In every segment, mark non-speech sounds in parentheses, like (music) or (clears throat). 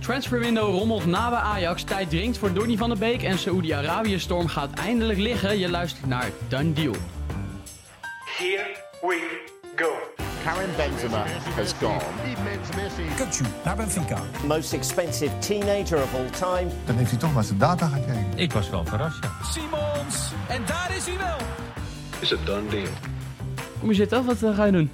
Transferwindow rommelt na bij Ajax. Tijd dringt voor Donny van der Beek en Saoedi-Arabië-storm gaat eindelijk liggen. Je luistert naar Done Deal. Here we go. Karim Benzema has gone. Kutsu naar Benfica. Most expensive teenager of all time. Dan heeft hij toch maar zijn data gekeken. Ik was wel verrast, ja. Simons. En daar is hij wel. Is a done deal. Kom je zitten, wat eh, ga je doen?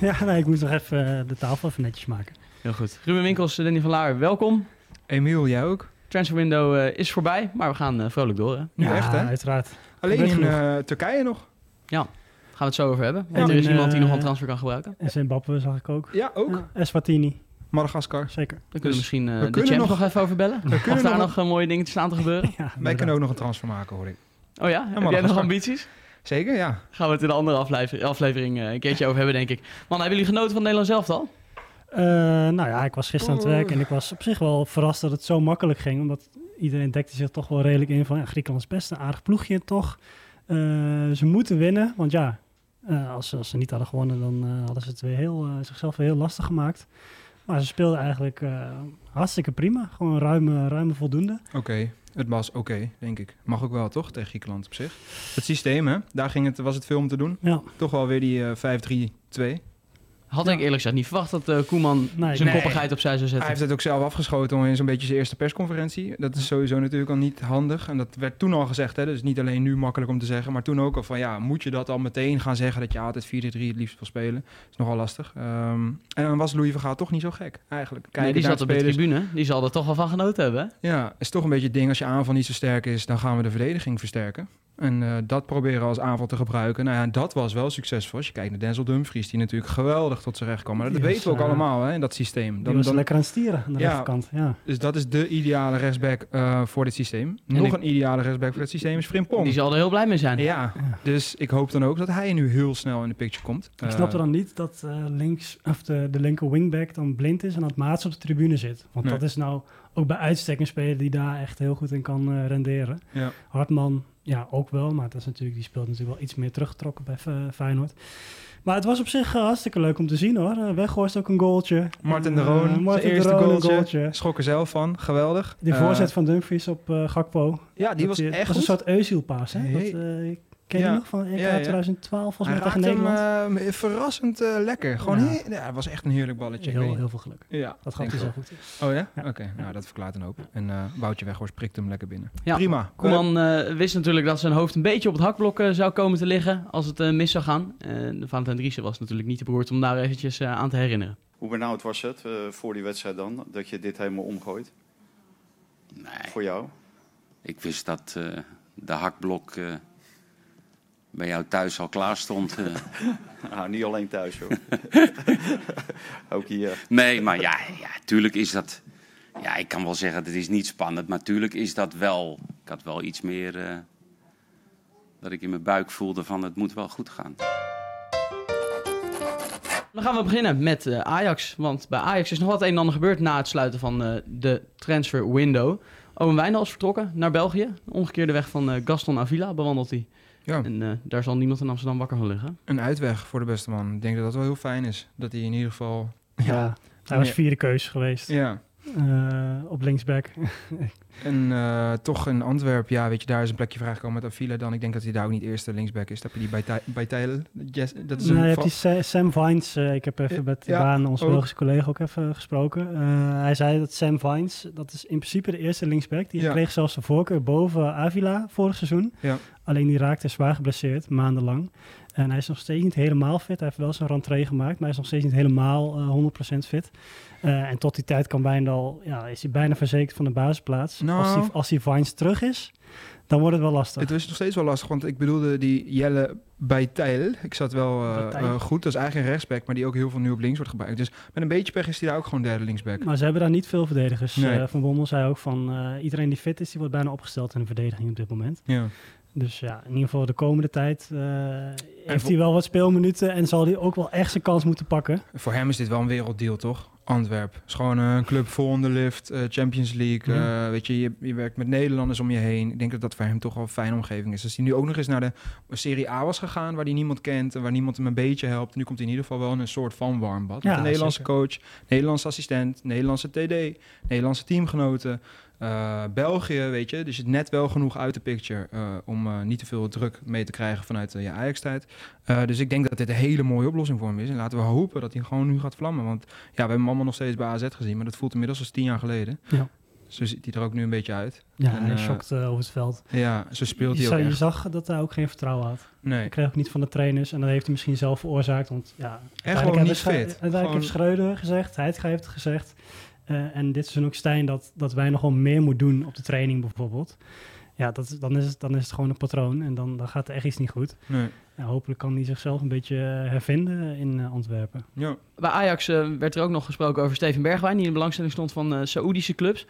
Ja, nee, ik moet nog even eh, de tafel even netjes maken. Heel goed. Ruben Winkels, Danny van Laar, welkom. Emiel, jij ook? Transferwindow eh, is voorbij, maar we gaan eh, vrolijk door. Hè? Nu ja, echt, hè? uiteraard. Alleen in eh, Turkije nog. Gaan we het zo over hebben. Want Ja. er is En, iemand die nog eh, een transfer kan gebruiken. En Zimbabwe zag ik ook. Ja, ook. Ja, Eswatini, Madagaskar. zeker. Daar kunnen we dus misschien eh, we de kunnen nog, nog- even over bellen. We Of kunnen daar nog, nog eh, mooie dingen staan te (laughs) gebeuren. Ja, wij kunnen ook nog een transfer maken, hoor ik. Oh ja? Heb jij nog ambities? Zeker, ja. Gaan we het in de andere aflevering, aflevering eh, een keertje over hebben, denk ik. Man, hebben jullie genoten van Nederland zelf al? Eh, nou ja, ik was gisteren aan het werk en ik was op zich wel verrast dat het zo makkelijk ging. Omdat iedereen dekte zich toch wel redelijk in van ja, Griekenland is best een aardig ploegje toch. Eh, ze moeten winnen, want ja, eh, als, ze- als ze niet hadden gewonnen dan hadden ze het weer heel, zichzelf weer heel lastig gemaakt. Maar ze speelden eigenlijk hartstikke prima. Gewoon ruime, ruime voldoende. Oké, het was oké, denk ik. Mag ook wel, toch? Tegen Griekenland op zich. Het systeem, hè? Daar ging het, was het veel om te doen. Ja, Toch wel weer die eh 5-3-2. Had Ja. ik eerlijk gezegd niet verwacht dat eh, Koeman Nee, zijn nee. koppigheid opzij zou Hij zetten. heeft het ook zelf afgeschoten in zo'n beetje zijn eerste persconferentie. Dat is sowieso natuurlijk al niet handig. En dat werd toen al gezegd, hè. Dus niet alleen nu makkelijk om te zeggen. Maar toen ook al van, ja, moet je dat al meteen gaan zeggen... dat je altijd 4-3 het liefst wil spelen? Dat is nogal lastig. Ehm, en dan was Louis van Gaal toch niet zo gek, eigenlijk. Nee, Kijken die zat op de tribune. Die zal er toch wel van genoten hebben. hè? Ja, is toch een beetje het ding. Als je aanval niet zo sterk is, dan gaan we de verdediging versterken. En eh, dat proberen als aanval te gebruiken. Nou ja, dat was wel succesvol. Als je kijkt naar Denzel Dumfries, die natuurlijk geweldig tot zijn recht kwam. Maar dat weten we ook eh, allemaal hè, in dat systeem. die Dan, was dan, lekker aan het stieren aan de Ja. rechterkant. Ja. dus dat is de ideale rechtsback eh, voor dit systeem. Nog ik- een ideale rechtsback voor dit systeem is Frimpong. Die zal er heel blij mee zijn. Ja, Ja. dus ik hoop dan ook dat hij nu heel snel in de picture komt. Ik snapte Eh, dan niet dat eh, links, of de, de linker wingback dan blind is en dat Maats op de tribune zit. Want Nee. dat is nou ook bij uitstek een speler die daar echt heel goed in kan eh, renderen. Ja. Hartman, ja, ook wel, maar dat is natuurlijk, die speelt natuurlijk wel iets meer teruggetrokken bij Fe- Feyenoord. Maar het was op zich eh, hartstikke leuk om te zien hoor. Uh, Weghorst ook een goaltje. Martin Eh, de Roon, Martin de eerste Roon goaltje. goaltje. Schrok er zelf van, geweldig. Die Eh, voorzet van Dumfries op eh, Gakpo. ja, die Dat was die- echt was een soort Eusiel-paas, hè? Hey. Dat, eh, ken je Ja. nog van EK Ja, ja. 2012 volgens Hij mij tegen raakte hem Nederland? eh, verrassend eh, lekker. Gewoon Ja. heel- ja, het was echt een heerlijk balletje. Heel, heel veel geluk. ja, Dat gaat hij zo wel. goed. Oh ja? Ja. Oké, nou dat verklaart een hoop. En eh Woutje Weghorst prikt hem lekker binnen. Ja. Prima. Koeman eh, wist natuurlijk dat zijn hoofd een beetje op het hakblok zou komen te liggen als het eh, mis zou gaan. Uh, Valentijn Driessen was natuurlijk niet te beroerd om daar eventjes eh, aan te herinneren. Hoe benauwd was het eh, voor die wedstrijd dan, dat je dit helemaal omgooit? Nee, Voor jou? ik wist dat eh, de hakblok eh, bij jou thuis al klaar stond. eh. (laughs) Nou, niet alleen thuis hoor. (laughs) Ook hier. Nee, maar ja, ja, tuurlijk is dat... Ja, ik kan wel zeggen, het is niet spannend, maar tuurlijk is dat wel... Ik had wel iets meer... eh, dat ik in mijn buik voelde van het moet wel goed gaan. Dan gaan we beginnen met eh, Ajax. Want bij Ajax is nog wat een en ander gebeurd na het sluiten van eh, de transfer window. Owen Wijndal is vertrokken naar België. De omgekeerde weg van Gaston Avila bewandelt hij. Ja, En eh, daar zal niemand in Amsterdam wakker van liggen. een uitweg voor de beste man. Ik denk dat dat wel heel fijn is. Dat hij in ieder geval... Ja, hij was Ja. vierde keus geweest Ja. Eh, op linksback. (laughs) En eh, toch in Antwerpen, ja, weet je, daar is een plekje vrijgekomen met Avila dan. Ik denk dat hij daar ook niet eerste linksback is. Dat heb je die bij, bij. Yes, dat is Nou, een je hebt die Sam Vines, eh, ik heb even met Ja, Daan, onze. Belgische collega, ook even gesproken. Hij zei dat Sam Vines, dat is in principe de eerste linksback. Die Ja. kreeg zelfs de voorkeur boven Avila vorig seizoen. Ja. Alleen die raakte zwaar geblesseerd, maandenlang. En hij is nog steeds niet helemaal fit. Hij heeft wel zijn rentree gemaakt, maar hij is nog steeds niet helemaal eh 100% fit. Eh, en tot die tijd kan Wijndal, ja, is hij bijna verzekerd van de basisplaats. Nou. Als, die, als die Vines terug is, dan wordt het wel lastig. Het was nog steeds wel lastig, want ik bedoelde die Jelle bij Tijl. Ik zat wel eh, eh, goed. Dat is eigenlijk een rechtsback, maar die ook heel veel nu op links wordt gebruikt. Dus met een beetje pech is hij daar ook gewoon derde linksback. Maar ze hebben daar niet veel verdedigers. Nee. Eh, van Bommel zei ook van eh, iedereen die fit is, die wordt bijna opgesteld in de verdediging op dit moment. Ja. Dus ja, in ieder geval de komende tijd eh, heeft hij wel wat speelminuten en zal hij ook wel echt zijn kans moeten pakken. Voor hem is dit wel een werelddeal, toch? Antwerp. is gewoon een club vol in de lift, eh, Champions League. Eh, weet je, je, je werkt met Nederlanders om je heen. Ik denk dat dat voor hem toch wel een fijne omgeving is. Als hij nu ook nog eens naar de Serie A was gegaan, waar hij niemand kent en waar niemand hem een beetje helpt. Nu komt hij in ieder geval wel in een soort van warm bad. Ja, met een Nederlandse zeker. coach, Nederlandse assistent, Nederlandse TD, Nederlandse teamgenoten. Eh, België, weet je, dus je zit net wel genoeg uit de picture eh, om eh, niet te veel druk mee te krijgen vanuit je Ajax-tijd. Dus ik denk dat dit een hele mooie oplossing voor hem is. En laten we hopen dat hij gewoon nu gaat vlammen. Want ja, we hebben hem allemaal nog steeds bij AZ gezien, maar dat voelt inmiddels als tien jaar geleden. Ja. Zo ziet hij er ook nu een beetje uit. Ja, En, hij schokt over het veld. Ja, zo speelt Je, hij ook je echt. zag dat hij ook geen vertrouwen had. Nee. Hij kreeg ook niet van de trainers. En dat heeft hij misschien zelf veroorzaakt. Want ja, uiteindelijk gewoon niet fit. Uiteindelijk heeft Schreuder gezegd, Heitinga heeft het gezegd. Eh, en dit seizoen ook Stijn dat, dat wij nog wel meer moeten doen op de training bijvoorbeeld. Ja, dat, is- dan, is het, dan is het gewoon een patroon en dan, dan gaat er echt iets niet goed. Nee. Ja, hopelijk kan hij zichzelf een beetje eh, hervinden in eh, Antwerpen. Ja. Bij Ajax werd er ook nog gesproken over Steven Bergwijn, die in de belangstelling stond van eh Saoedische clubs.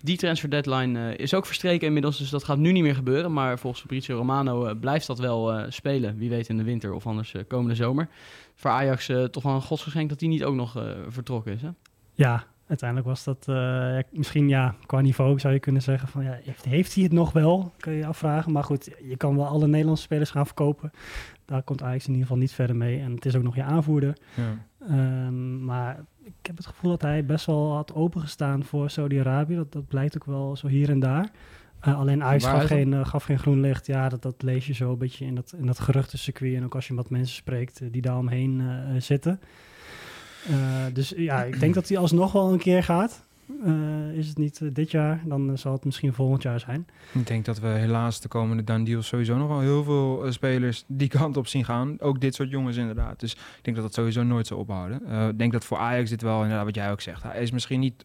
Die transfer deadline eh, is ook verstreken inmiddels, dus dat gaat nu niet meer gebeuren. Maar volgens Fabrizio Romano eh, blijft dat wel eh, spelen. Wie weet in de winter of anders eh, komende zomer. Voor Ajax eh, toch wel een godsgeschenk dat hij niet ook nog eh, vertrokken is. Hè? Ja, uiteindelijk was dat eh, ja, misschien ja, qua niveau zou je kunnen zeggen van ja, heeft, heeft hij het nog wel? Kun je je afvragen. Maar goed, je kan wel alle Nederlandse spelers gaan verkopen. Daar komt Ajax in ieder geval niet verder mee. En het is ook nog je aanvoerder. Ja. Ehm, maar ik heb het gevoel dat hij best wel had opengestaan voor Saudi-Arabië. Dat, dat blijkt ook wel zo hier en daar. Eh, alleen Ajax gaf geen, eh, gaf geen groen licht. Ja, dat, dat lees je zo een beetje in dat, in dat geruchtencircuit. En ook als je met mensen spreekt die daar omheen zitten. Eh, dus ja, ik denk dat hij alsnog wel een keer gaat. Eh, is het niet eh, dit jaar, dan zal het misschien volgend jaar zijn. Ik denk dat we helaas de komende done deals sowieso nog wel heel veel spelers die kant op zien gaan. Ook dit soort jongens inderdaad. Dus ik denk dat dat sowieso nooit zal ophouden. Ik denk dat voor Ajax dit wel inderdaad wat jij ook zegt. Hij is misschien niet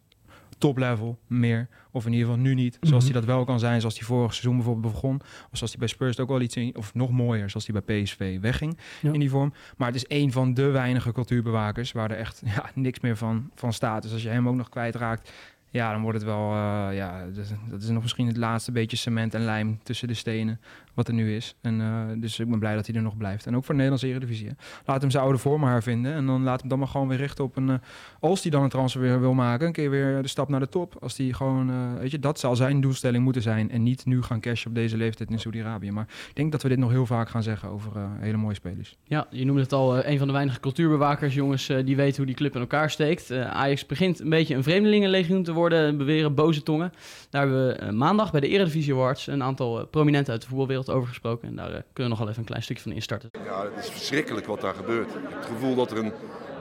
top level meer. Of in ieder geval nu niet. Zoals Mhm. hij dat wel kan zijn. Zoals hij vorig seizoen bijvoorbeeld begon. Of zoals hij bij Spurs ook wel iets in. Of nog mooier. Zoals hij bij PSV wegging Ja. in die vorm. Maar het is een van de weinige cultuurbewakers. Waar er echt (laughs) ja, niks meer van, van staat. Dus als je hem ook nog kwijtraakt. Ja, dan wordt het wel, eh, ja, dat is nog misschien het laatste beetje cement en lijm tussen de stenen wat er nu is. En eh, dus ik ben blij dat hij er nog blijft. En ook voor de Nederlandse Eredivisie. Laat hem zijn oude vorm hervinden. En dan laat hem dan maar gewoon weer richten op een, eh, als hij dan een transfer weer wil maken, een keer weer de stap naar de top. Als hij gewoon, eh, weet je, dat zal zijn doelstelling moeten zijn. En niet nu gaan cashen op deze leeftijd in Saudi-Arabië. Maar ik denk dat we dit nog heel vaak gaan zeggen over hele mooie spelers. Ja, je noemde het al, een van de weinige cultuurbewakers, jongens, die weten hoe die club in elkaar steekt. Ajax begint een beetje een vreemdelingenlegioen te worden, beweren boze tongen. Daar hebben we maandag bij de Eredivisie Awards een aantal prominenten uit de voetbalwereld over gesproken. En daar eh, kunnen we nog wel even een klein stukje van instarten. Ja, het is verschrikkelijk wat daar gebeurt. Het gevoel dat er een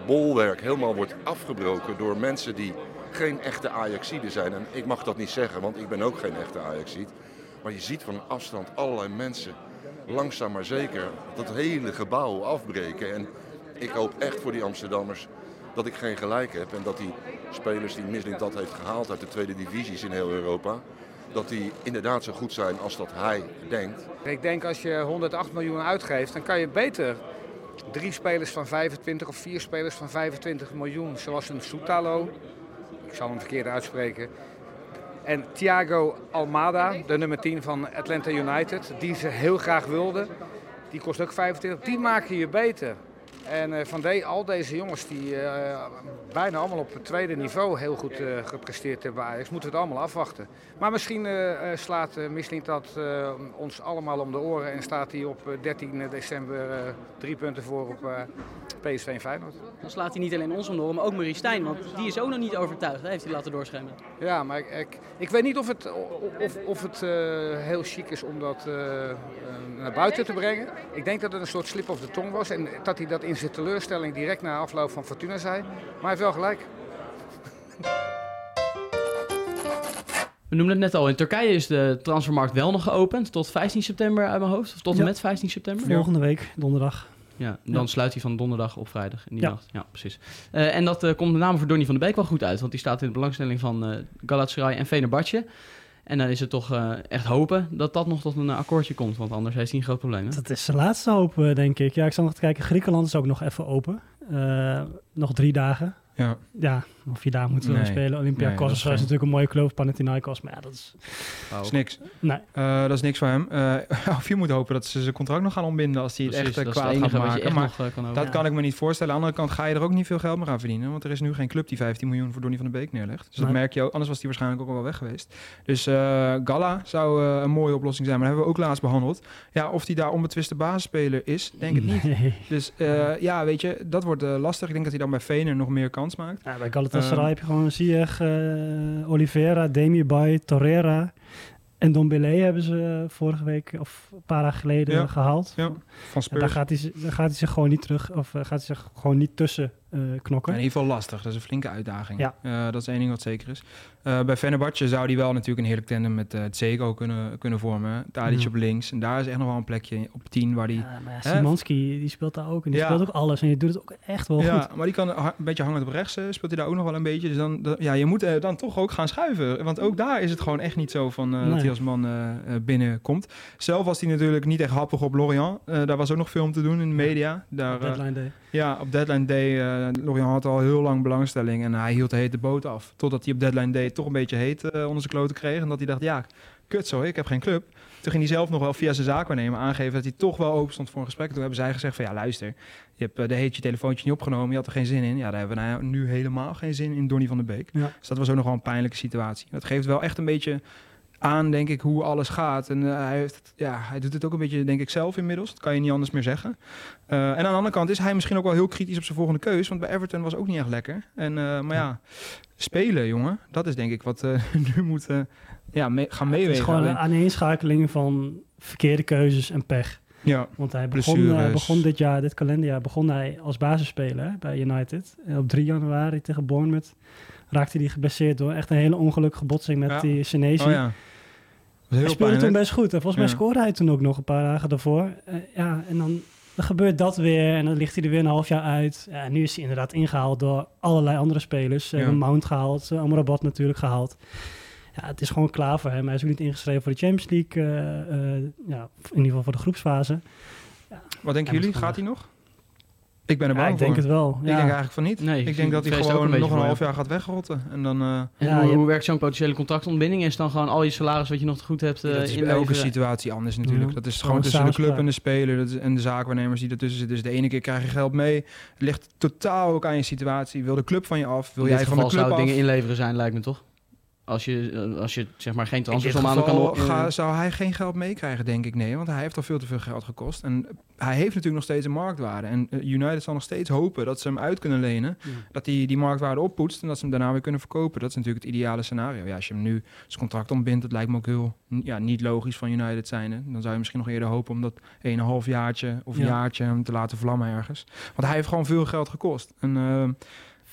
bolwerk helemaal wordt afgebroken door mensen die geen echte Ajaxiden zijn. En ik mag dat niet zeggen, want ik ben ook geen echte Ajaxied. Maar je ziet van een afstand allerlei mensen langzaam maar zeker dat hele gebouw afbreken. En ik hoop echt voor die Amsterdammers dat ik geen gelijk heb. En dat die spelers die Mislint dat heeft gehaald uit de tweede divisies in heel Europa... dat die inderdaad zo goed zijn als dat hij denkt. Ik denk als je 108 miljoen uitgeeft, dan kan je beter drie spelers van 25 of vier spelers van 25 miljoen, zoals een Soutalo, ik zal hem verkeerd uitspreken, en Thiago Almada, de nummer 10 van Atlanta United, die ze heel graag wilden. Die kost ook 25, die maken je beter. En eh, van de, al deze jongens die eh, bijna allemaal op het tweede niveau heel goed eh, gepresteerd hebben bij Ajax, moeten we het allemaal afwachten. Maar misschien slaat uh, dat ons allemaal om de oren en staat hij op eh, 13 december drie punten voor op PSV en Feyenoord. Dan slaat hij niet alleen ons om de oren, maar ook Marie Stijn, want die is ook nog niet overtuigd. Hij heeft hij laten doorschemeren. Ja, maar ik, ik, ik weet niet of het, of, of het uh, heel chic is om dat uh, naar buiten te brengen. Ik denk dat het een soort slip of de tong was en dat hij dat in zijn teleurstelling direct na afloop van Fortuna zei. Maar hij heeft wel gelijk. We noemden het net al, in Turkije is de transfermarkt wel nog geopend tot 15 september uit mijn hoofd. Of tot en Ja. met 15 september. Volgende week, donderdag. Ja, dan Ja. sluit hij van donderdag op vrijdag in die Ja. nacht. Ja, precies. Eh, en dat eh, komt met name voor Donny van de Beek wel goed uit, want die staat in de belangstelling van eh Galatasaray en Fenerbahce. En dan is het toch eh, echt hopen dat dat nog tot een akkoordje komt, want anders heeft hij een groot probleem. Hè? Dat is zijn laatste hoop, eh, denk ik. Ja, ik zal nog te kijken. Griekenland is ook nog even open. Eh, nog drie dagen. Ja. Ja, Of je daar moet willen Nee. spelen. Nee, Olympiakos dat is is natuurlijk een mooie club. Panathinaikos, maar ja, dat is... Niks. Nee. Eh, dat is niks voor hem. Eh, (laughs) of je moet hopen dat ze zijn contract nog gaan ontbinden als hij het echt eh, kwaad gaat enige wat je maken. echt Maar nog, eh, kan hopen. dat Ja. kan ik me niet voorstellen. Aan de andere kant ga je er ook niet veel geld meer aan verdienen. Want er is nu geen club die 15 miljoen voor Donny van de Beek neerlegt. Dus dat Nee. merk je ook. Anders was hij waarschijnlijk ook al wel weg geweest. Dus eh, Gala zou eh, een mooie oplossing zijn. Maar dat hebben we ook laatst behandeld. Ja, of hij daar onbetwiste basisspeler is, denk ik niet. Nee. Dus eh, ja, weet je, dat wordt eh, lastig. Ik denk dat hij dan bij Fener nog meer kans maakt. Ja, bij Galatasaray Eh, heb je gewoon Ziyech, eh Oliveira, Demirbay, Torreira en Dombele hebben ze vorige week of een paar dagen geleden Ja. gehaald. Ja, van En daar gaat, hij, daar gaat hij zich gewoon niet terug, of eh, gaat hij zich gewoon niet tussen eh, knokken. In ieder geval lastig. Dat is een flinke uitdaging. Ja. Eh, dat is één ding wat zeker is. Eh, bij Fenerbahce zou die wel natuurlijk een heerlijk tandem met uh, Zeko kunnen, kunnen vormen. Tadic Ja. op links. En daar is echt nog wel een plekje op 10 waar die... Ja, maar ja? Simanski, die speelt daar ook. En die speelt ook alles. En die doet het ook echt wel ja, goed. maar die kan een beetje hangend op rechts. speelt hij daar ook nog wel een beetje. Dus dan, ja, je moet dan toch ook gaan schuiven. Want ook daar is het gewoon echt niet zo van dat hij als man binnenkomt. Zelf was hij natuurlijk niet echt happig op Lorient. Daar was ook nog veel om te doen in de media. Daar, deadline day. Ja, op deadline day. eh Lorient had al heel lang belangstelling en hij hield de hete boot af. Totdat hij op deadline day toch een beetje heet eh, onder zijn kloten kreeg. En dat hij dacht, ja, kut zo, ik heb geen club. Toen ging hij zelf nog wel via zijn zaakwaarnemer aangeven dat hij toch wel open stond voor een gesprek. Toen hebben zij gezegd van, ja luister, je hebt eh, de heet je telefoontje niet opgenomen, je had er geen zin in. Ja, daar hebben we nou nu helemaal geen zin in, Donny van der Beek. Ja. Dus dat was ook nog wel een pijnlijke situatie. Dat geeft wel echt een beetje aan, denk ik, hoe alles gaat. En eh, hij, heeft het, ja, hij doet het ook een beetje, denk ik, zelf inmiddels. Dat kan je niet anders meer zeggen. Eh, en aan de andere kant is hij misschien ook wel heel kritisch op zijn volgende keus. Want bij Everton was ook niet echt lekker. En, eh, maar ja, spelen, jongen. Dat is denk ik wat (laughs) nu moet ja, mee- gaan Het meewegen. is gewoon een aaneenschakeling van verkeerde keuzes en pech. Ja, Want hij begon, begon dit jaar, dit kalenderjaar, begon hij als basisspeler bij United. Op 3 januari tegen Bournemouth raakte hij geblesseerd door echt een hele ongelukkige botsing met Ja. die Senesi. Oh ja. Hij speelde pijnlijk. toen best goed. En volgens mij Ja. scoorde hij toen ook nog een paar dagen daarvoor. Eh, ja, en dan, dan gebeurt dat weer en dan ligt hij er weer een half jaar uit. Ja, en nu is hij inderdaad ingehaald door allerlei andere spelers. Ja. hebben Mount gehaald, uh, Amrabat natuurlijk gehaald. Ja, het is gewoon klaar voor hem. Hij is ook niet ingeschreven voor de Champions League. eh, eh, ja, in ieder geval voor de groepsfase. Wat denken jullie? Gaat hij nog? Ik ben er Ja, bang ik denk het wel. Ik Ja. denk eigenlijk van niet. Nee, ik ik denk dat hij gewoon een nog een half jaar gaat wegrotten. En dan... eh, Ja, hoe, werkt zo'n potentiële contractontbinding? Is dan gewoon al je salaris wat je nog te goed hebt eh dat is inleveren? elke situatie anders natuurlijk. Ja. Dat is Gewoon gewoon tussen de club en de speler dat is, en de zaakwaarnemers die ertussen zitten. Dus de ene keer krijg je geld mee. Het ligt totaal ook aan je situatie. Wil de club van je af? Wil In jij dit van de club zou af? dingen inleveren zijn, lijkt me toch? Als je, eh, als je zeg maar geen transfersom aan kan... eh, ga- zou hij geen geld meekrijgen, denk ik. Nee, want hij heeft al veel te veel geld gekost. En hij heeft natuurlijk nog steeds een marktwaarde. En eh, United zal nog steeds hopen dat ze hem uit kunnen lenen. Ja. Dat hij die marktwaarde oppoetst en dat ze hem daarna weer kunnen verkopen. Dat is natuurlijk het ideale scenario. Ja, als je hem nu zijn contract ontbindt, dat lijkt me ook heel ja, niet logisch van United zijn. Hè. Dan zou je misschien nog eerder hopen om dat 1,5 jaartje of Ja. jaartje hem te laten vlammen ergens. Want hij heeft gewoon veel geld gekost. En, eh,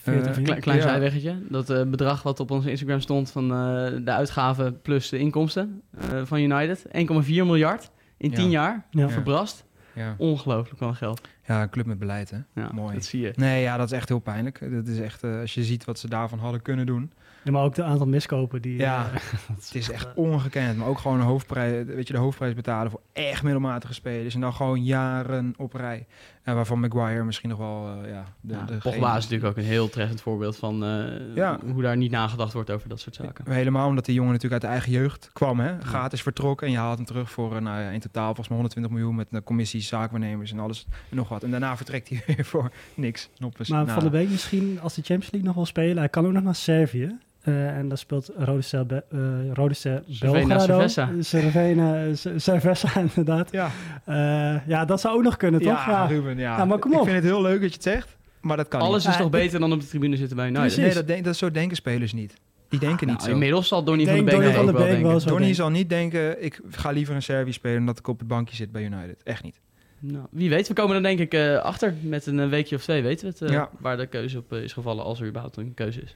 40 eh, Klein, klein ja. zijweggetje. Dat eh, bedrag wat op onze Instagram stond van eh, de uitgaven plus de inkomsten eh, van United. 1,4 miljard in Ja. 10 jaar. Ja. Verbrast. Ja. Ongelooflijk wel geld. ja, een club met beleid, hè. Ja, Mooi. Dat zie je. Nee, ja, dat is echt heel pijnlijk. Dat is echt, eh, als je ziet wat ze daarvan hadden kunnen doen. Ja, maar ook de aantal miskopen die... Ja, (laughs) Het is echt ongekend. Maar ook gewoon een hoofdprijs, weet je, de hoofdprijs betalen voor echt middelmatige spelers. En dan gewoon jaren op rij. En waarvan Maguire misschien nog wel, eh, ja... De, Ja, de Pogba is natuurlijk ook een heel treffend voorbeeld van eh, Ja. hoe daar niet nagedacht wordt over dat soort zaken. Helemaal omdat die jongen natuurlijk uit de eigen jeugd kwam. Hè? Gratis vertrokken en je haalt hem terug voor eh, nou ja, in totaal volgens mij 120 miljoen met de commissie, zaakwaarnemers en alles en nog wat. En daarna vertrekt hij (laughs) weer voor niks. Noppes. Maar Nou, Van de Beek misschien, als de Champions League nog wil spelen, hij kan ook nog naar Servië. Eh, en daar speelt Rode Ster, Be uh, Rode Ster Cervena Belgrado. Cervena, C- Cerveza, (laughs) inderdaad. Ja. Eh, ja, dat zou ook nog kunnen, toch? ja, Ruben, ja. Ja, maar kom Ik op. vind het heel leuk dat je het zegt, maar dat kan Alles niet. is toch beter dan op de tribune zitten bij United? Nee, dat, denk, dat zo denken spelers niet. Die denken niet Nou, zo. inmiddels zal Donny van de Beek Donny dat van ook de wel Beek wel denken. zo. Donny denken. zal niet denken, ik ga liever een Servië spelen dan dat ik op het bankje zit bij United. Echt niet. Nou, wie weet, we komen er denk ik eh, achter. Met een eh, weekje of twee weten we het. eh, Ja. Waar de keuze op eh, is gevallen, als er überhaupt een keuze is.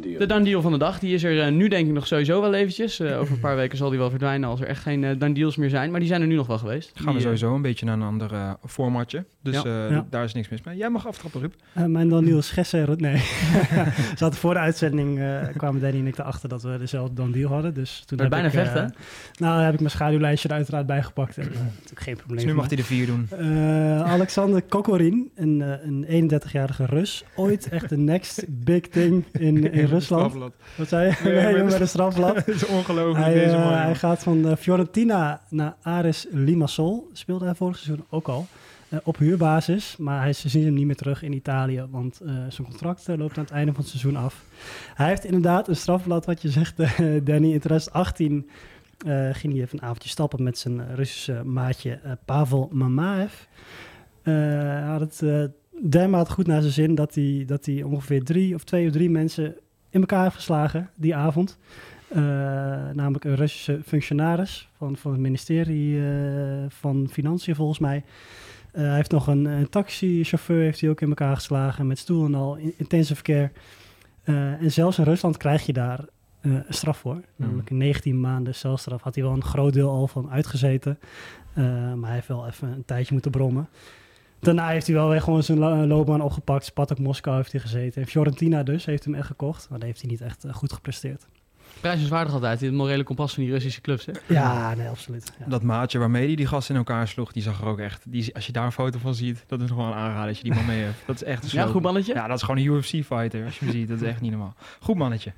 Done deal. De done deal van de dag, die is er eh, nu denk ik nog sowieso wel eventjes. Eh, over een paar weken zal die wel verdwijnen als er echt geen eh done deals meer zijn. Maar die zijn er nu nog wel geweest. Gaan we Die, eh, sowieso een beetje naar een ander formatje. Dus Ja. eh, Ja. daar is niks mis mee. Jij mag aftrappen, Ruud. Eh, mijn dan Niels (laughs) Gesser, nee. (laughs) Ze hadden voor de uitzending, eh, kwamen Danny en ik erachter dat we dezelfde dan deal hadden. Dus toen heb bijna ik, eh, vechten. nou, heb ik mijn schaduwlijstje er uiteraard bijgepakt. En, eh, (clears throat) natuurlijk geen probleem. Dus nu mag hij er vier doen. Eh, Alexander Kokorin, een, eh, een 31-jarige Rus. Ooit echt de next big thing in, in Rusland. Wat zei je? Nee, Nee, (laughs) met een strafblad. (laughs) Het is ongelooflijk, Hij, deze eh, man, hij gaat van eh, Fiorentina naar Ares Limassol. Speelde hij vorig seizoen ook al. eh, op huurbasis, maar hij, ze zien hem niet meer terug in Italië, want zijn contract loopt aan het einde van het seizoen af. Hij heeft inderdaad een strafblad, wat je zegt, (laughs) Danny. In 2018 eh, ging hij even een avondje stappen met zijn Russische maatje Pavel Mamaev. Hij had het dermate goed naar zijn zin dat hij, dat hij ongeveer drie of twee of drie mensen in elkaar heeft geslagen die avond. Eh, namelijk een Russische functionaris van, van het ministerie eh, van Financiën volgens mij. Eh, hij heeft nog een, een taxichauffeur heeft hij ook in elkaar geslagen met stoel en al, in, intensive care. En zelfs in Rusland krijg je daar een straf voor. Namelijk een 19 maanden celstraf. Had hij wel een groot deel al van uitgezeten. Maar hij heeft wel even een tijdje moeten brommen. Daarna heeft hij wel weer gewoon zijn lo- loopbaan opgepakt. Spartak Moskou heeft hij gezeten. En Fiorentina dus heeft hem echt gekocht. Maar daar heeft hij niet echt eh, goed gepresteerd. Prijzenswaardig altijd, het morele kompas van die Russische clubs. Hè? Ja, nee, absoluut. Ja. Dat maatje waarmee hij die gasten in elkaar sloeg, die zag er ook echt... Die, als je daar een foto van ziet, dat is wel een aanrader dat je die man mee hebt. Dat is echt een Ja, sloper. goed mannetje? Ja, dat is gewoon een UFC-fighter, als je hem ziet. Dat is echt niet normaal. Goed mannetje.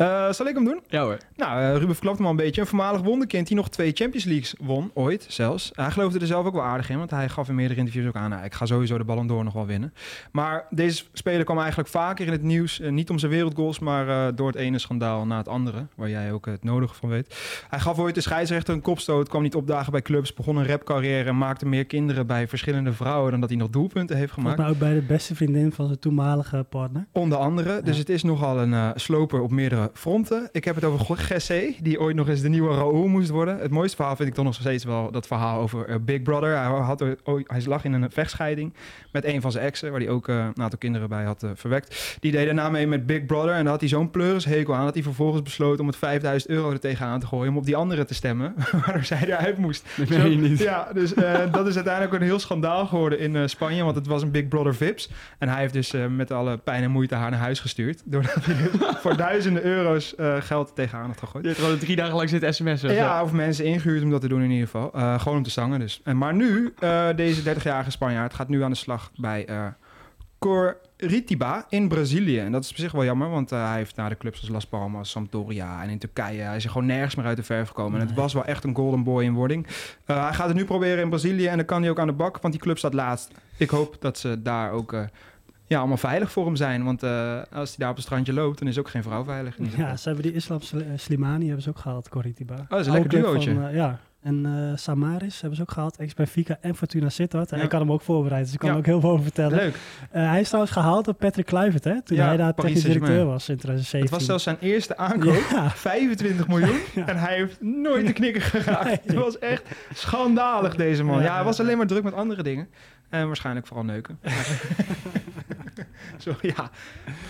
Eh, zal ik hem doen? Ja hoor. Nou, eh, Ruben verklapt hem al een beetje. Een voormalig wonderkind die nog twee Champions Leagues won, ooit zelfs. Hij geloofde er zelf ook wel aardig in, want hij gaf in meerdere interviews ook aan... nou, ik ga sowieso de Ballon d'Or nog wel winnen. Maar deze speler kwam eigenlijk vaker in het nieuws. eh, niet om zijn wereldgoals, maar eh, door het ene schandaal na het andere. Waar jij ook het nodige van weet. Hij gaf ooit de scheidsrechter een kopstoot, kwam niet opdagen bij clubs... begon een rapcarrière en maakte meer kinderen bij verschillende vrouwen... dan dat hij nog doelpunten heeft gemaakt. Mij ook bij de beste vriendin van zijn toenmalige partner. Onder andere. Dus het is nogal een eh, sloper op meerdere fronten. Ik heb het over Gessé, die ooit nog eens de nieuwe Raoul moest worden. Het mooiste verhaal vind ik toch nog steeds wel dat verhaal over eh, Big Brother. Hij, had, hij lag in een vechtscheiding met een van zijn exen, waar hij ook eh, een aantal kinderen bij had eh, verwekt. Die deed daarna mee met Big Brother en daar had hij zo'n pleurishekel aan dat hij vervolgens besloot om het 5000 euro er tegenaan te gooien om op die andere te stemmen, (laughs) waardoor zij eruit moest. Dat meen je niet. Ja, dus (laughs) dat is uiteindelijk een heel schandaal geworden in Spanje, want het was een Big Brother Vips. En hij heeft dus met alle pijn en moeite haar naar huis gestuurd, doordat hij dus (laughs) voor duizenden euro's eh, geld tegenaan had gegooid. Je hebt gewoon drie dagen lang zitten sms'en. Ja, of mensen ingehuurd om dat te doen in ieder geval. Eh, gewoon om te zangen dus. En, maar nu, eh, deze 30-jarige Spanjaard gaat nu aan de slag bij Coritiba in Brazilië. En dat is op zich wel jammer, want hij heeft naar de clubs als Las Palmas, Sampdoria en in Turkije. Hij is er gewoon nergens meer uit de verf gekomen. En het was wel echt een golden boy in wording. Hij gaat het nu proberen in Brazilië en dan kan hij ook aan de bak, want die club staat laatst. Ik hoop dat ze daar ook... ja, allemaal veilig voor hem zijn. Want eh, als hij daar op het strandje loopt, dan is ook geen vrouw veilig. Ja, ze hebben die Islam eh, Slimani hebben ze ook gehaald, Coritiba. dat is een lekker Oude duootje. van, eh, ja, en Samaris hebben ze ook gehaald, ex-Benfica en Fortuna Sittard. En Ja. Ik kan hem ook voorbereiden, dus ik kan Ja. er ook heel veel over vertellen. Leuk. Hij is trouwens gehaald door Patrick Kluivert, hè, toen Ja, hij daar technisch directeur was in 2017. Het was zelfs zijn eerste aankoop. Ja. 25 miljoen. (laughs) En hij heeft nooit de knikker geraakt. Nee. Het was echt schandalig, deze man. Ja, hij was alleen maar druk met andere dingen. En waarschijnlijk vooral neuken. (laughs) (laughs) zo, ja.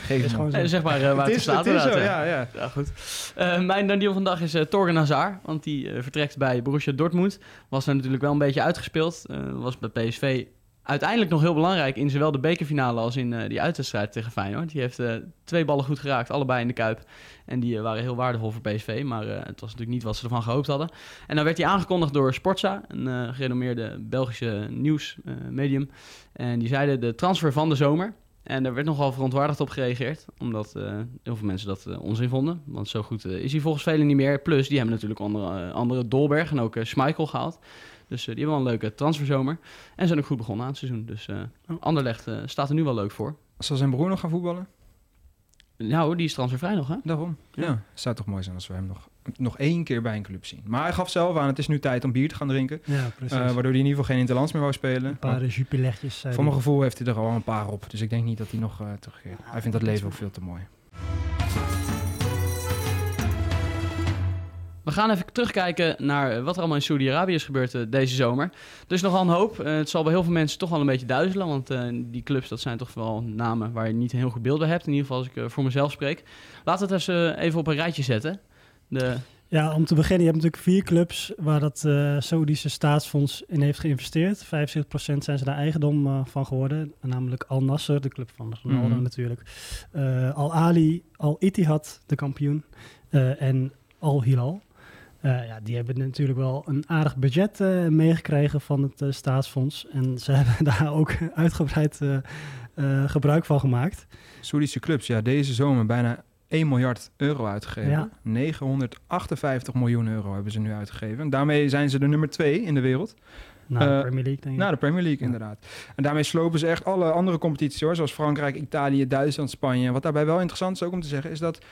Geef Is hem gewoon zo. Zeg maar eh, waar Het het, is- staat het is zo, inderdaad, ja, ja. goed. Eh, mijn dan deal vandaag is eh Torgen Hazard, want die vertrekt bij Borussia Dortmund. Was er natuurlijk wel een beetje uitgespeeld. Eh, was bij PSV uiteindelijk nog heel belangrijk in zowel de bekerfinale als in eh, die uitwedstrijd tegen Feyenoord. Die heeft eh, twee ballen goed geraakt, allebei in de Kuip. En die waren heel waardevol voor PSV, maar eh, het was natuurlijk niet wat ze ervan gehoopt hadden. En dan werd hij aangekondigd door Sportza, een eh, gerenommeerde Belgische nieuwsmedium. en die zeiden de transfer van de zomer. En daar werd nogal verontwaardigd op gereageerd, omdat eh, heel veel mensen dat eh, onzin vonden. Want zo goed eh, is hij volgens velen niet meer. Plus, die hebben natuurlijk andere, andere Dolberg en ook Schmeichel gehaald. Dus die hebben wel een leuke transferzomer. En zijn ook goed begonnen aan het seizoen. Dus eh Anderlecht staat er nu wel leuk voor. Zal zijn broer nog gaan voetballen? Nou, die is transfervrij nog, hè? Daarom. Ja. Zou toch mooi zijn als we hem nog, nog één keer bij een club zien. Maar hij gaf zelf aan, het is nu tijd om bier te gaan drinken. Ja, precies. Eh, waardoor hij in ieder geval geen interlands meer wou spelen. een paar uh, jupilertjes. zei Voor mijn gevoel heeft hij er al een paar op. Dus ik denk niet dat hij nog eh, terugkeert. Hij vindt dat leven ook veel te mooi. We gaan even terugkijken naar eh, wat er allemaal in Saudi-Arabië is gebeurd eh, deze zomer. Er is nogal een hoop. Eh, het zal bij heel veel mensen toch wel een beetje duizelen. Want die clubs, dat zijn toch wel namen waar je niet heel goed beeld bij hebt. In ieder geval als ik voor mezelf spreek. Laten we het eens even op een rijtje zetten. De Ja, om te beginnen, je hebt natuurlijk vier clubs waar dat Saoedische staatsfonds in heeft geïnvesteerd. 75% zijn ze daar eigendom van geworden. Namelijk Al Nasser, de club van Ronaldo Mhm. natuurlijk. Al Ali, Al Ittihad, de kampioen. en Al Hilal. Eh, ja, die hebben natuurlijk wel een aardig budget eh, meegekregen van het eh, staatsfonds. En ze (laughs) hebben daar ook uitgebreid gebruik van gemaakt. Saoedische clubs, ja, deze zomer bijna 1 miljard euro uitgegeven. Ja. 958 miljoen euro hebben ze nu uitgegeven. En daarmee zijn ze de nummer 2 in de wereld. Na de Premier League, denk ik. Na de Premier League, inderdaad. En daarmee slopen ze echt alle andere competities, hoor, zoals Frankrijk, Italië, Duitsland, Spanje. Wat daarbij wel interessant is ook om te zeggen, is dat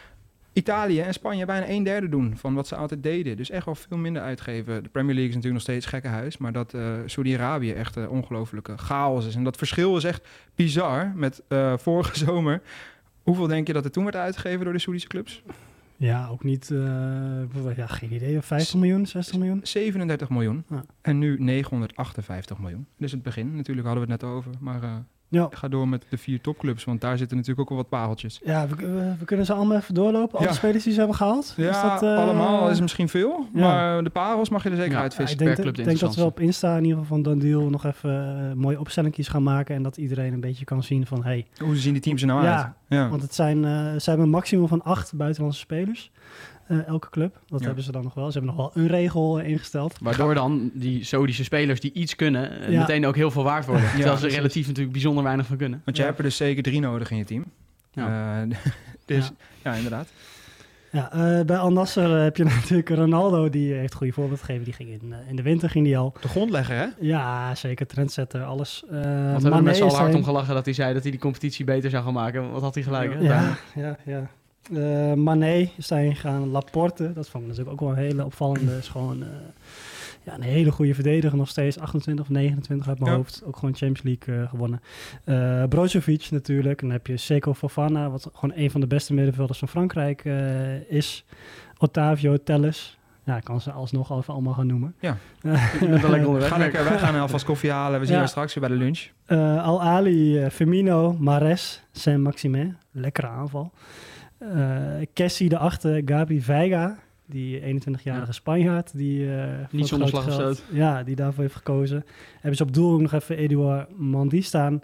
Italië en Spanje bijna een derde doen van wat ze altijd deden. Dus echt wel veel minder uitgeven. De Premier League is natuurlijk nog steeds gekkenhuis, maar dat eh Saudi-Arabië echt een ongelofelijke chaos is. En dat verschil is echt bizar met eh, vorige (laughs) zomer. Hoeveel denk je dat er toen werd uitgegeven door de Saoedische clubs? Ja, ook niet, eh, ja, geen idee, 50 miljoen, 60 miljoen? 37 miljoen. En nu 958 miljoen. Dus het begin, natuurlijk hadden we het net over. Maar eh, Ja. ga door met de vier topclubs, want daar zitten natuurlijk ook wel wat pareltjes. Ja, we, we- we kunnen ze allemaal even doorlopen. Alle Ja. spelers die ze hebben gehaald. Ja, is dat, eh, allemaal is misschien veel, ja. maar de parels mag je er zeker Ja, uitvissen. ik denk, ik denk dat we op Insta in ieder geval van Dan Deal nog even eh, mooie opstellingjes gaan maken. En dat iedereen een beetje kan zien van, hey, Hoe zien die teams er nou ja, uit? Ja. want het zijn, eh, ze hebben een maximum van acht buitenlandse spelers. Eh, elke club. Dat Ja. hebben ze dan nog wel. Ze hebben nog wel een regel eh, ingesteld. Waardoor dan die Saudische spelers die iets kunnen, eh, Ja. meteen ook heel veel waard worden. Ja, terwijl ze precies. relatief natuurlijk bijzonder weinig van kunnen. Want je hebt er dus zeker drie nodig in je team. Ja. Eh, (laughs) dus ja, inderdaad. Ja, eh, bij Al Nasser heb je (laughs) natuurlijk Ronaldo. Die heeft goede voorbeeld gegeven. Die ging in, in de winter ging die al. De grondlegger, hè? Ja, zeker. Trendsetter, alles. Eh Want we hebben er met z'n allen is hard om gelachen dat hij zei dat hij die competitie beter zou gaan maken. Wat had hij gelijk, hè? Ja, ja, ja. Eh Mané is daarheen gegaan. Laporte, dat vond ik natuurlijk ook wel een hele opvallende. Is gewoon eh, ja, een hele goede verdediger. Nog steeds 28 of 29 uit mijn Ja. hoofd. Ook gewoon Champions League eh, gewonnen. Brozovic natuurlijk. En dan heb je Seco Fofana, wat gewoon een van de beste middenvelders van Frankrijk is. Otavio Telles. Ja, ik kan ze alsnog even allemaal gaan noemen. Ja. (laughs) Je bent wel lekker onderweg. Ga lekker, wij gaan alvast koffie halen. We zien Ja. je straks weer bij de lunch. Al Ali, Firmino, Mares, Saint-Maximin. Lekkere aanval. Eh Kessie de achter, Gabi Veiga. Die 21-jarige Ja. Spanjaard. Die, eh, voor Niet zonder slag geld-. Ja, die daarvoor heeft gekozen. Hebben ze op doel ook nog even Eduard Mandy staan.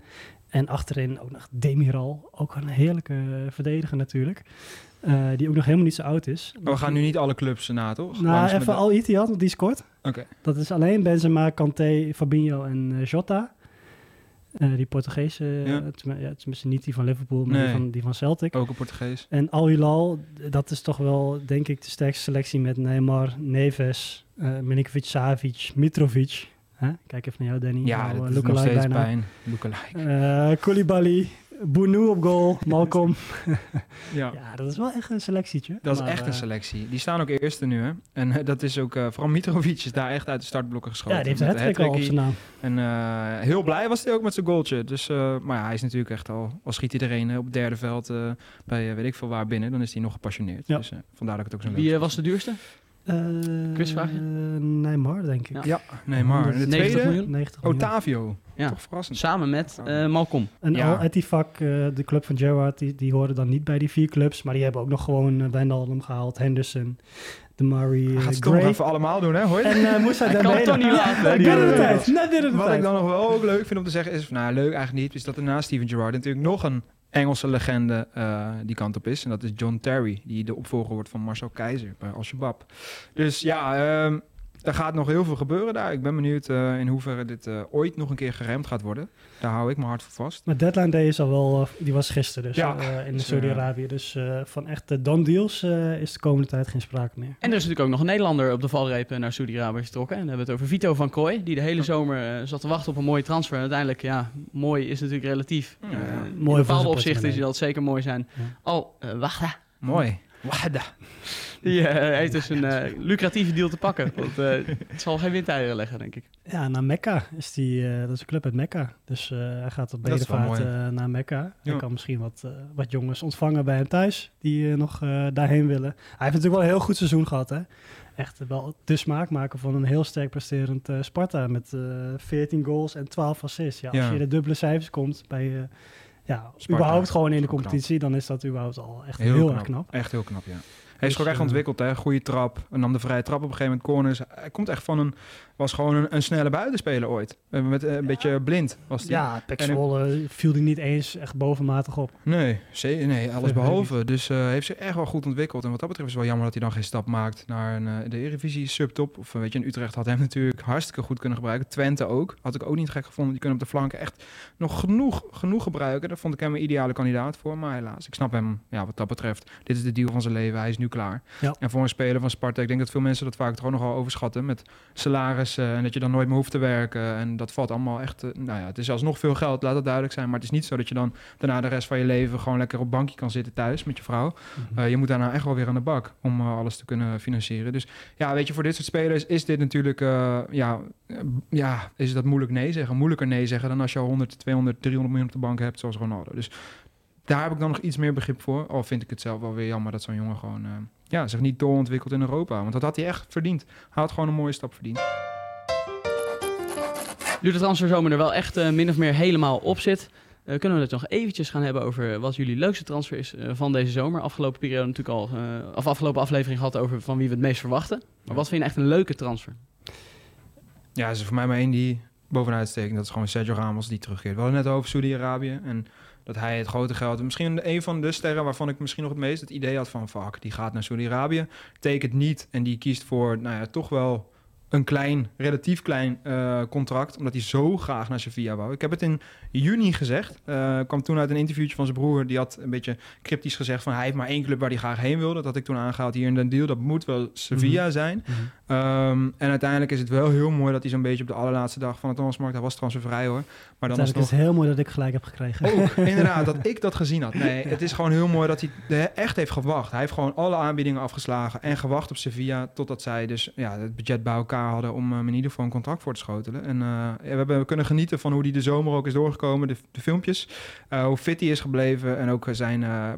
En achterin ook nog Demiral. Ook een heerlijke verdediger natuurlijk. Eh, die ook nog helemaal niet zo oud is. Maar we gaan nu niet alle clubs na, toch? Nou, even de- Al Ittihad, want die scoort. Oké. Dat is alleen Benzema, Kanté, Fabinho en Jota. Eh, die Portugese, Ja. ja. ja, tenminste niet die van Liverpool, maar Nee. die, van, die van Celtic. Ook een Portugees. En Al Hilal, dat is toch wel, denk ik, de sterkste selectie met Neymar, Neves, eh Milinkovic, Savic, Mitrovic. Kijk even naar jou, Danny. Ja, Nou, dat eh, is nog steeds bijna. pijn. Lookalike. Eh, Koulibaly, Bounou op goal, (laughs) Malcolm. (laughs) Ja. ja, dat is wel echt een selectietje. Dat is echt een eh, selectie. Die staan ook eerste nu, hè? En eh, dat is ook... eh, vooral Mitrovic is daar echt uit de startblokken geschoten. Ja, die heeft een hat-trick al op zijn naam. En eh, heel blij was hij ook met zijn goaltje. Dus, eh, maar ja, hij is natuurlijk echt al... Al schiet iedereen op het derde veld eh, bij weet ik veel waar binnen. Dan is hij nog gepassioneerd. Ja. Dus eh, vandaar dat ik het ook zo leuk Wie was de duurste? Eh, Quizvraagje? Neymar, denk ik. Ja. Ja, Neymar. En de 90 tweede? miljoen? 90 miljoen. Otavio. Ja. Toch verrassend. Samen met eh, Malcolm. En Ja. Al Ettifak, eh, de club van Gerrard, die, die horen dan niet bij die vier clubs. Maar die hebben ook nog gewoon uh, Wijnaldum gehaald, Henderson, de Murray, uh, gaat het even allemaal doen, hè? Hoor je? En uh, Moussa kan het toch niet laten, binnen de tijd. Net binnen de Wat tijd. ik dan nog wel ook leuk vind om te zeggen is... Nou, leuk eigenlijk niet. Is dat er naast Steven Gerrard natuurlijk nog een Engelse legende eh, die kant op is. En dat is John Terry. Die de opvolger wordt van Marcel Keizer bij Al-Shabaab. Dus ja... ehm er gaat nog heel veel gebeuren daar. Ik ben benieuwd uh, in hoeverre dit uh, ooit nog een keer geremd gaat worden. Daar hou ik mijn hart voor vast. Maar deadline day is al wel, uh, die was gisteren dus Ja, uh, in dus, Saudi-Arabië. Dus uh, van echte done deals uh, is de komende tijd geen sprake meer. En er is natuurlijk ook nog een Nederlander op de valreep naar Saudi-Arabië getrokken. En dan hebben we het over Vito van Krooi, die de hele zomer uh, zat te wachten op een mooie transfer. En uiteindelijk, ja, mooi is natuurlijk relatief. Ja, Uh, mooi in bepaalde opzichten zal het zeker mooi zijn. Ja. Al, uh, wacht. Mooi. Wahda. (laughs) Die uh, heeft dus (laughs) een uh, lucratieve deal te pakken. Want uh, (laughs) het zal geen windeieren leggen, denk ik. Ja, naar Mekka is die. Uh, dat is een club uit Mekka. Dus uh, hij gaat op bedevaart uh, naar Mekka. Ja. Hij kan misschien wat, uh, wat jongens ontvangen bij hem thuis. Die uh, nog uh, daarheen willen. Hij heeft natuurlijk wel een heel goed seizoen gehad. Hè? Echt wel de smaak maken van een heel sterk presterend uh, Sparta. Met uh, 14 goals en 12 assists. Ja, als ja. je de dubbele cijfers komt bij. Uh, ja, Sparta, überhaupt gewoon in de competitie, knap. dan is dat überhaupt al echt heel, heel knap. erg knap. Echt heel knap, ja. Hij is Dus, gewoon echt eh, ontwikkeld, hè. Goede trap. En nam de vrije trap op een gegeven moment corners. Hij komt echt van een... Was gewoon een, een snelle buitenspeler ooit. Eh, Met eh, een beetje blind was hij. Ja, Pek Zwolle viel hij niet eens echt bovenmatig op. Nee, nee alles behalve. Dus eh heeft zich echt wel goed ontwikkeld. En wat dat betreft is het wel jammer dat hij dan geen stap maakt naar een, eh, de Eredivisie subtop. Of eh, weet je, in Utrecht had hem natuurlijk hartstikke goed kunnen gebruiken. Twente ook. Had ik ook niet gek gevonden. Die kunnen op de flanken echt nog genoeg, genoeg gebruiken. Daar vond ik hem een ideale kandidaat voor. Maar helaas, ik snap hem ja, wat dat betreft. Dit is de deal van zijn leven. Hij is nu klaar. Ja. En voor een speler van Sparta, ik denk dat veel mensen dat vaak toch nogal overschatten. Met salaris en dat je dan nooit meer hoeft te werken. En dat valt allemaal echt... eh, nou ja, het is alsnog veel geld, laat het duidelijk zijn. Maar het is niet zo dat je dan daarna de rest van je leven gewoon lekker op bankje kan zitten thuis met je vrouw. Mhm. Eh, je moet daarna echt wel weer aan de bak om eh, alles te kunnen financieren. Dus ja, weet je, voor dit soort spelers is dit natuurlijk, ja, ja, is dat moeilijk nee zeggen. Moeilijker nee zeggen dan als je al 100, 200, 300 miljoen op de bank hebt, zoals Ronaldo. Dus daar heb ik dan nog iets meer begrip voor. Al vind ik het zelf wel weer jammer dat zo'n jongen gewoon, ja, zich niet doorontwikkelt in Europa. Want dat had hij echt verdiend. Hij had gewoon een mooie stap verdiend. Nu de transferzomer er wel echt eh, min of meer helemaal op zit, eh, kunnen we het nog eventjes gaan hebben over wat jullie leukste transfer is eh, van deze zomer. Afgelopen periode natuurlijk al, eh, of afgelopen aflevering gehad over van wie we het meest verwachten. Maar wat vind je echt een leuke transfer? Ja, is er voor mij maar één die bovenuit steekt. Dat is gewoon Sergio Ramos die terugkeert. We hadden het net over Saudi-Arabië en dat hij het grote geld... Misschien een van de sterren waarvan ik misschien nog het meest het idee had van... fuck, die gaat naar Saudi-Arabië, tekent niet en die kiest voor, nou ja, toch wel een klein, relatief klein eh, contract, omdat hij zo graag naar Sevilla wou. Ik heb het in juni gezegd. Eh kwam toen uit een interviewtje van zijn broer. Die had een beetje cryptisch gezegd van hij heeft maar één club waar hij graag heen wilde. Dat had ik toen aangehaald hier in de deal. Dat moet wel Sevilla Mhm. zijn. Ehm, en uiteindelijk is het wel heel mooi dat hij zo'n beetje op de allerlaatste dag van het transfermarkt, hij was transfervrij hoor. Maar dan is het heel mooi dat ik gelijk heb gekregen. ook, (laughs) inderdaad, dat ik dat gezien had. Nee, het is gewoon heel mooi dat hij de- echt heeft gewacht. Hij heeft gewoon alle aanbiedingen afgeslagen en gewacht op Sevilla totdat zij dus ja, het budget bij elkaar hadden om hem in ieder geval een contract voor te schotelen. En eh, we hebben kunnen genieten van hoe hij de zomer ook is doorgekomen, de, de filmpjes, eh, hoe fit hij is gebleven en ook zijn eh,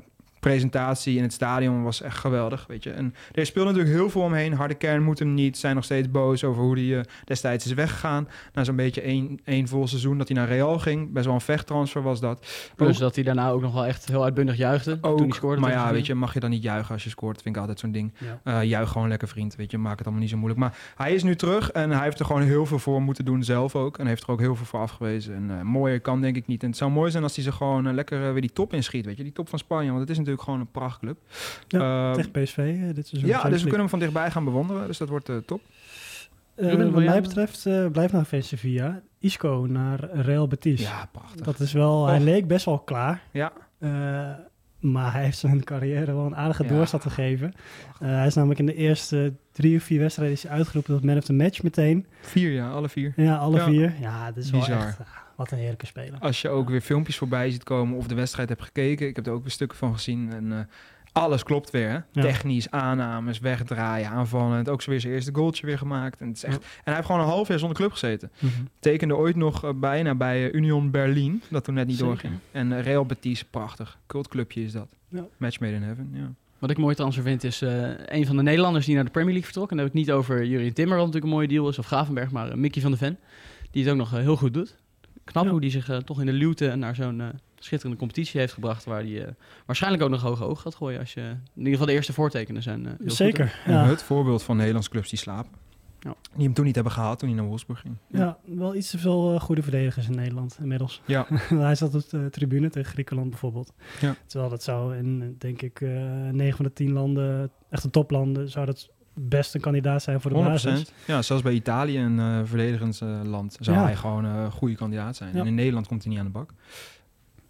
presentatie in het stadion was echt geweldig, weet je. En er speelt natuurlijk heel veel omheen. Harde kern moet hem niet. Zijn nog steeds boos over hoe hij eh, destijds is weggegaan. Na zo'n beetje één, één vol seizoen dat hij naar Real ging. Best wel een vechttransfer was dat. Plus Ook- dat hij daarna ook nog wel echt heel uitbundig juichte toen hij scoorde. maar ja, weet je, mag je dan niet juichen als je scoort? Vind ik altijd zo'n ding. Ja. Eh, juich gewoon lekker, vriend. Weet je, maak het allemaal niet zo moeilijk. Maar hij is nu terug en hij heeft er gewoon heel veel voor moeten doen zelf ook. En heeft er ook heel veel voor afgewezen. En eh, mooier kan denk ik niet. En het zou mooi zijn als hij zich gewoon lekker weer die top inschiet. Weet je, die top van Spanje. Want het is natuurlijk gewoon een prachtclub. Ja, Eh, tegen PSV eh, dit seizoen. ja, dus we kunnen hem van dichtbij gaan bewonderen. Dus dat wordt eh, top. Eh, Ruben, wat mij betreft eh blijft nog even Sevilla. Isco naar Real Betis. Ja, prachtig. Dat is wel, hij leek best wel klaar. Ja. Eh, maar hij heeft zijn carrière wel een aardige Ja. doorstart gegeven. Eh, hij is namelijk in de eerste drie of vier wedstrijden is hij uitgeroepen tot man of the match meteen. Vier, ja, alle vier. Ja, alle Ja. vier. Ja, dat is wel Bizar. echt... wat een heerlijke speler. Als je ook weer filmpjes voorbij ziet komen of de wedstrijd hebt gekeken. Ik heb er ook weer stukken van gezien. En eh, alles klopt weer. Hè? Ja. Technisch, aannames, wegdraaien, aanvallend. Ook zo weer zijn eerste goaltje weer gemaakt. En, het is echt, en hij heeft gewoon een half jaar zonder club gezeten. Mhm. Tekende ooit nog eh, bijna bij eh, Union Berlin. Dat toen net niet Zeker. doorging. En Real Betis, prachtig. Cultclubje is dat. Ja. Match made in heaven, ja. Wat ik mooi transfer vind is eh, een van de Nederlanders die naar de Premier League vertrok. En dan heb ik niet over Jurien Timmer, wat natuurlijk een mooie deal is, of Gravenberg, maar Mickey van de Ven. Die het ook nog heel goed doet. Knap Ja. hoe die zich eh, toch in de luwte naar zo'n eh, schitterende competitie heeft gebracht. Waar hij eh, waarschijnlijk ook nog hoge oog gaat gooien. Als je, in ieder geval de eerste voortekenen zijn. eh, goed? Zeker. Ja. het voorbeeld van Nederlandse clubs die slapen. Ja. Die hem toen niet hebben gehaald toen hij naar Wolfsburg ging. Ja, wel iets te veel goede verdedigers in Nederland inmiddels. Ja. (laughs) hij zat op de tribune tegen Griekenland bijvoorbeeld. Ja. Terwijl dat zou in, denk ik, eh 9 van de 10 landen, echte toplanden, zou dat best een kandidaat zijn voor de 100%. basis. Ja, zelfs bij Italië, een eh verdedigend eh, land, zou Ja. hij gewoon eh, een goede kandidaat zijn. Ja. En in Nederland komt hij niet aan de bak.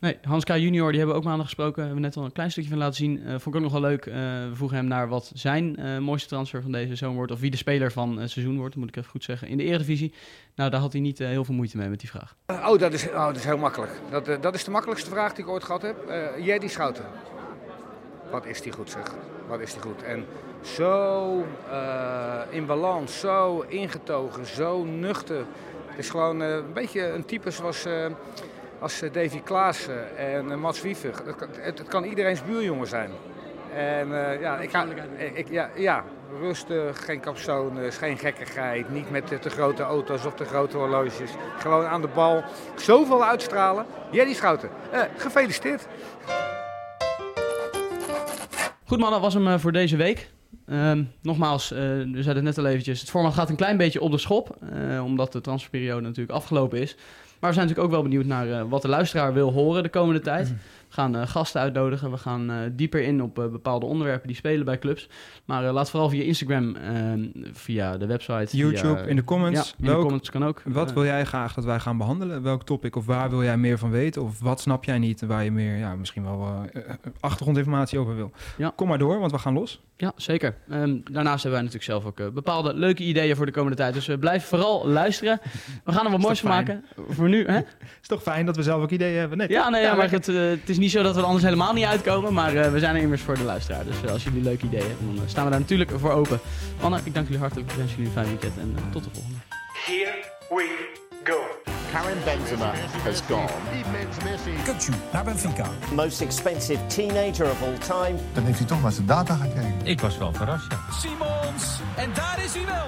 Nee, Hans K. junior, die hebben we ook maandag gesproken. Hebben we net al een klein stukje van laten zien. Eh, vond ik ook nog wel leuk. Eh, we vroegen hem naar wat zijn eh, mooiste transfer van deze zomer wordt. Of wie de speler van het seizoen wordt, moet ik even goed zeggen. In de Eredivisie. Nou, daar had hij niet eh, heel veel moeite mee met die vraag. Oh, dat is, oh, dat is heel makkelijk. Dat, dat is de makkelijkste vraag die ik ooit gehad heb. Eh Jerdy Schouten. Wat is die goed zeg. Wat is die goed. En zo eh, in balans, zo ingetogen, zo nuchter. Het is gewoon eh, een beetje een type zoals eh, als Davy Klaassen en Mats Wiever. Het, kan- het, het kan iedereen's buurjongen zijn. En ja, ik ga, ik, ja, ja, rustig, geen capsones, geen gekkigheid. Niet met de te grote auto's of te grote horloges. Gewoon aan de bal. Zoveel uitstralen. Jerry Schouten, gefeliciteerd. Goed mannen, dat was hem eh, voor deze week. Ehm, nogmaals, eh, we zeiden het net al eventjes, het format gaat een klein beetje op de schop, eh, omdat de transferperiode natuurlijk afgelopen is. Maar we zijn natuurlijk ook wel benieuwd naar eh, wat de luisteraar wil horen de komende tijd. We gaan eh, gasten uitnodigen, we gaan eh, dieper in op eh, bepaalde onderwerpen die spelen bij clubs. Maar laat vooral via Instagram, ehm, via de website, YouTube, via- in de comments. Ja, in Welk- de comments kan ook. Wat wil jij graag dat wij gaan behandelen? Welk topic of waar wil jij meer van weten? Of wat snap jij niet waar je meer, ja, misschien wel achtergrondinformatie over wil? Ja. Kom maar door, want we gaan los. Ja, zeker. Ehm, daarnaast hebben wij natuurlijk zelf ook bepaalde leuke ideeën voor de komende tijd. Dus blijf vooral luisteren. We gaan er wat moois van maken. Voor nu, hè? (laughs) Is toch fijn dat we zelf ook ideeën hebben? Nee. Ja, nee, ja, maar het, het is niet zo dat we er anders helemaal niet uitkomen. Maar eh, we zijn er immers voor de luisteraar. Dus eh, als jullie leuke ideeën hebben, dan eh, staan we daar natuurlijk voor open. Anne, ik dank jullie hartelijk. Ik wens jullie een fijn weekend. En tot de volgende. Here we go. Karim Benzema has gone. Kutsu naar Benfica. Most expensive teenager of all time. Dan heeft hij toch naar zijn data gekeken. Ik was wel verrast, ja. Simons. En daar is hij wel.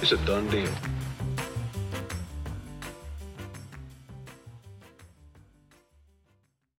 Is a done deal.